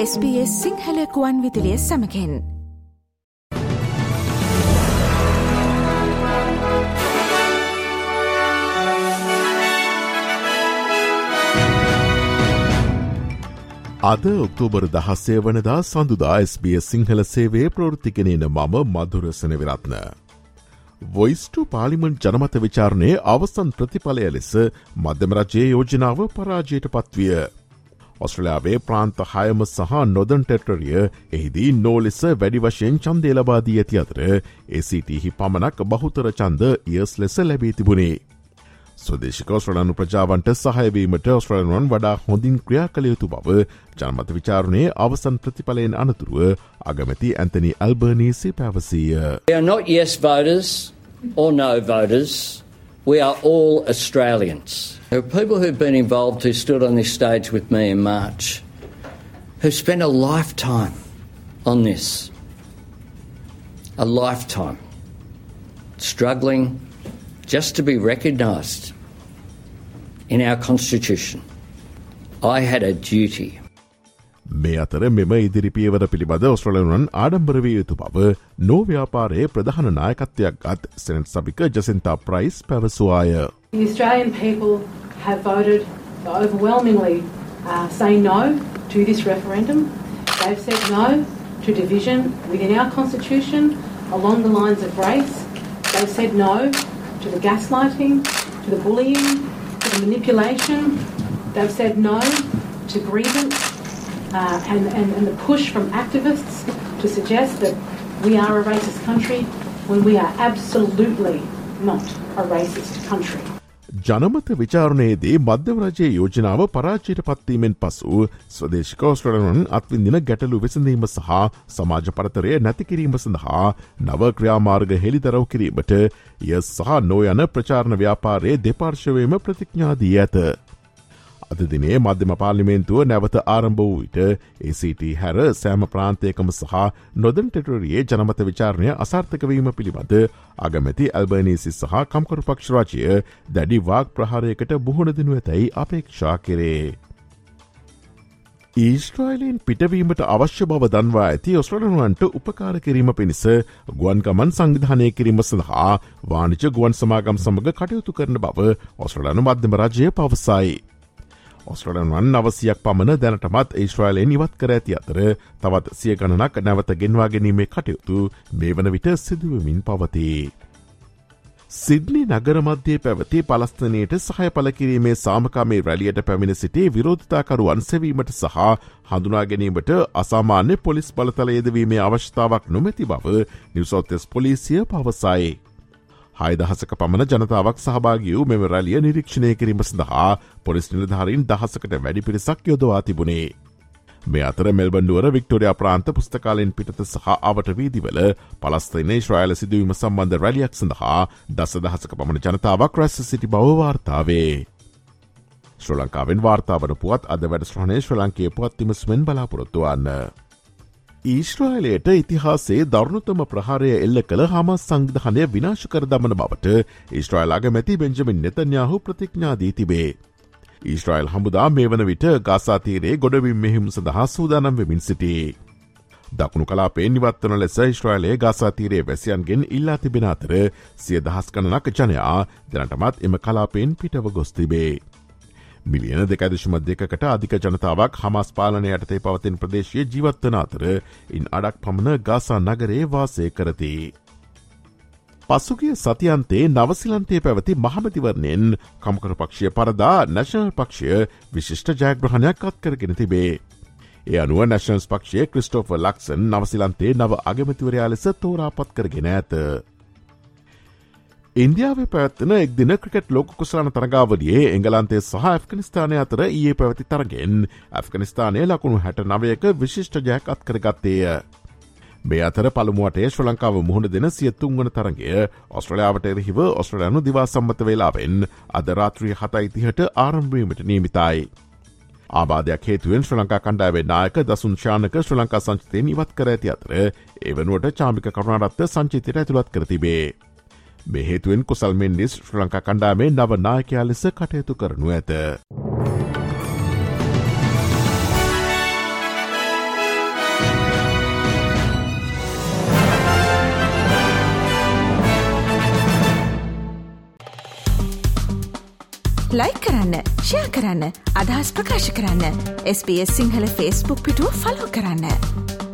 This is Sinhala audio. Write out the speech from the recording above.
SBS සිංහලකුවන් විදිලිය සමකෙන් අද ඔක්තෝබර් දහස්සේ වනදා සඳුදා SBS සිංහල සේවේ ප්‍රෘතිගෙනන මම මදුරසන විරත්න. වොයිස්ටු පාලිමෙන්ට් ජනමත විචාරණය අවසන් ප්‍රතිඵලය ලෙස මධ්‍යමරජයේ යෝජනාව පරාජයට පත්විය. ඔස්ට්‍රලයාාවේ ප්‍රාන්ත හයම සහ නොදන් ටෙටරිය එහිදී නෝලෙස වැඩි වශයෙන් චන්දය ලබාදී ඇති අතර ACTහි පමණක් බහුතර චන්ද ඉයස් ලෙස ලැබී තිබුණේ. ස්වදේශක ඔස්ට්‍රලනු ප්‍රජාවන්ට සහයවීමට ඔස්ට්‍රලනුවන් වඩා හොඳින් ක්‍රියා කළ යුතු බව ජනමත විචාරණය අවසන් ප්‍රතිඵලයෙන් අනතුරුව අගමැති ඇන්තනි අල්බර්නීසි පැවසීය. or no voters, we are all Australians. There are people who've been involved who stood on this stage with me in March who spent a lifetime on this. A lifetime. Struggling just to be recognised in our Constitution. I had a duty. මේ අතර මෙම ඉදිරිපියවර පිළිබඳ ඔස්ට්‍රලනුවන් ආඩම්බරවිය යුතු බව නෝව්‍යාපාරයේ ප්‍රධාන නායකත්වයක් ගත් සෙනට් සභික ජසින්තා ප්‍රයිස් පැවසවාය. The Australian people have voted overwhelmingly uh, say no to this referendum. They've said no to division within our constitution along the lines of race. They've said no to the gaslighting, to the bullying, to the manipulation. They've said no to grievance uh, and, and, and the push from activists to suggest that we are a racist country when we are absolutely not a racist country. ජනමත විචාරණයේදී මධ්‍යම රජයේ යෝජනාව පරාජයට පත්වීමෙන් පසු ස්වදේශක ෝස්ට්‍රලනුන් අත්විඳින ගැටලු වෙසඳීම සහ සමාජ පරතරය නැතිකිරීම සඳහා නව ක්‍රියාමාර්ග හෙළිදරව් කිරීමට ය සහ නෝයන ප්‍රචාරණ ව්‍යාපාරයේ දෙපාර්ශවයම ප්‍රතිඥාදී ඇත. අද දිනේ මධ්‍යම පාලිමේන්තුව නැවත ආරම්භ වූ විට ACT හැර සෑම ප්‍රාන්තයකම සහ නොදන් ටෙටරියේ ජනමත විචාරණය අසාර්ථකවීම පිළිබඳ අගමැති ඇල්බනීසි සහ කම්කරු පක්ෂරාජය දැඩි වාක් ප්‍රහාරයකට බුහුණ දෙනු ඇතැයි අපේක්ෂා කෙරේ. ඊස්ට්‍රයිලීන් පිටවීමට අවශ්‍ය බව දන්වා ඇති ඔස්ට්‍රලනුවන්ට උපකාර කිරීම පිණිස ගුවන්කමන් සංවිධානය කිරීම සඳහා වානිච ගුවන් සමාගම් සමඟ කටයුතු කරන බව ඔස්ට්‍රලනු මධ්‍යම රජය පවසයි. ඔස්ට්‍රලන්වන් නවසියක් පමණ දැනටමත් ඒශ්‍රයිලයෙන් ඉවත් කර ඇති අතර තවත් සිය ගණනක් නැවත ගෙන්වා ගැනීමේ කටයුතු මේ වන විට සිදුවමින් පවතිී. සිද්නි නගර මධ්‍යයේ පැවති පලස්තනයට සහය පලකිරීමේ සාමකාමේ රැලියට පැමිණ සිටේ විරෝධතාකරුවන් සැවීමට සහ හඳුනා ගැනීමට අසාමාන්‍ය පොලිස් බලතලයේදවීමේ අවශ්‍යතාවක් නොමැති බව නිවසෝත්තෙස් පොලිසිය පවසයි. හයදහසක පමණ ජනතාවක් සහභාගිය වූ මෙම රැලිය නිරීක්ෂණය කිරීම සඳහා පොලිස් නිලධාරීන් දහසකට වැඩි පිරිසක් යොදවා තිබුණේ. මේ අතර මෙල්බන්ඩුවර වික්ටෝරයා ප්‍රාන්ත පුස්තකාලෙන් පිටත සහ අවට වීදිවල පලස්තයින ශ්‍රයිල සිදුවීම සම්බන්ධ රැලියක් සඳහා දස දහසක පමණ ජනතාවක් රැස්ස සිටි බවවාර්තාවේ. ශ්‍ර ලංකාවෙන් වාර්තාාවන පුවත් අද වැඩ ශ්‍රහණය ශ්‍ර ලංකේ පුවත්තිමස්මෙන් බලාපොරොත්තුවන්න. ඊශ්‍රායිලයට ඉතිහාසේ දරුණුතම ප්‍රහාරය එල්ල කළ හමස් සංවිධානය විනාශ කර දමන බවට ඊශ්‍රයිලාග මැති බෙන්ජමින් නෙතන්යාහු ප්‍රතිඥාදී තිබේ. ඊශ්‍රයිල් හමුදා මේ වන විට ගාසාතීරේ ගොඩවිම් මෙහිම් සඳහා සූදානම් වෙමින් සිටේ. දකුණු කලාපේ නිවත්වන ලෙස ශ්‍රයිලයේ ගාසාතීරයේ වැසියන්ගෙන් ඉල්ලා තිබෙන අතර සිය දහස් කණනක් ජනයා දැනටමත් එම කලාපෙන් පිටව ගොස්තිබේ. මිලියන දෙකදශම දෙකට අධික ජනතාවක් හමස් පාලනය යටතේ පවතින් ප්‍රදේශය ජීවත්වන අතර ඉන් අඩක් පමණ ගාසා නගරේ වාසය කරති. පසුගිය සතියන්තේ නවසිලන්තේ පැවති මහමතිවරණයෙන් කමකර පක්ෂය පරදා නැශනල් පක්ෂය විශිෂ්ට ජයග්‍රහණයක් අත්කරගෙන තිබේ. ඒ අනුව නැශනස් පක්ෂය ක්‍රිස්ටෝෆ ලක්සන් නවසිලන්තේ නව අගමතිවරයා ලෙස තෝරාපත් කරගෙන ඇත. ඉන්දියාව පැත්වන එක් දින ක්‍රිකට් ලෝක කුසලාන තරගාවලියේ එංගලන්තේ සහ ඇෆ්ගනිස්ථානය අතර ඒ පැවති තරගෙන් ඇෆ්ගනිස්ථානය ලකුණු හැට නවයක විශිෂ්ට ජයක් අත්කරගත්තේය. මේ අතර පළමුුවටේ ශ්‍ර ලංකාව මුහුණ දෙන සියත්තුන් වන තරගේ ඔස්ට්‍රලයාාවට එරහිව ඔස්ට්‍රලයනු දිවා සම්මත වෙලාවෙන් අදරාත්‍රිය හතයිතිහට ආරම්භීමට නීමිතයි. ආබාධයක් හේතුවෙන් ශ්‍ර ලංකා කණ්ඩාවේ නායක දසුන් ශානක ශ්‍ර ලංකා සංචිතයෙන් ඉවත් කර ඇති අතර එවනුවට චාමික කරුණාරත්ත සංචිතයට ඇතුළත් කරතිබේ. මෙහෙතුවෙන් කොසල්මෙන්ඩිස් ශ්‍රලංකා කණ්ඩාමේ නව නායකයා ලෙස කටයුතු කරනු ඇත. ලයි කරන්න ෂයා කරන්න අදහස් ප්‍රකාශ කරන්න SBS සිංහල ෆස්බුක් පිටුව ෆලෝ කරන්න.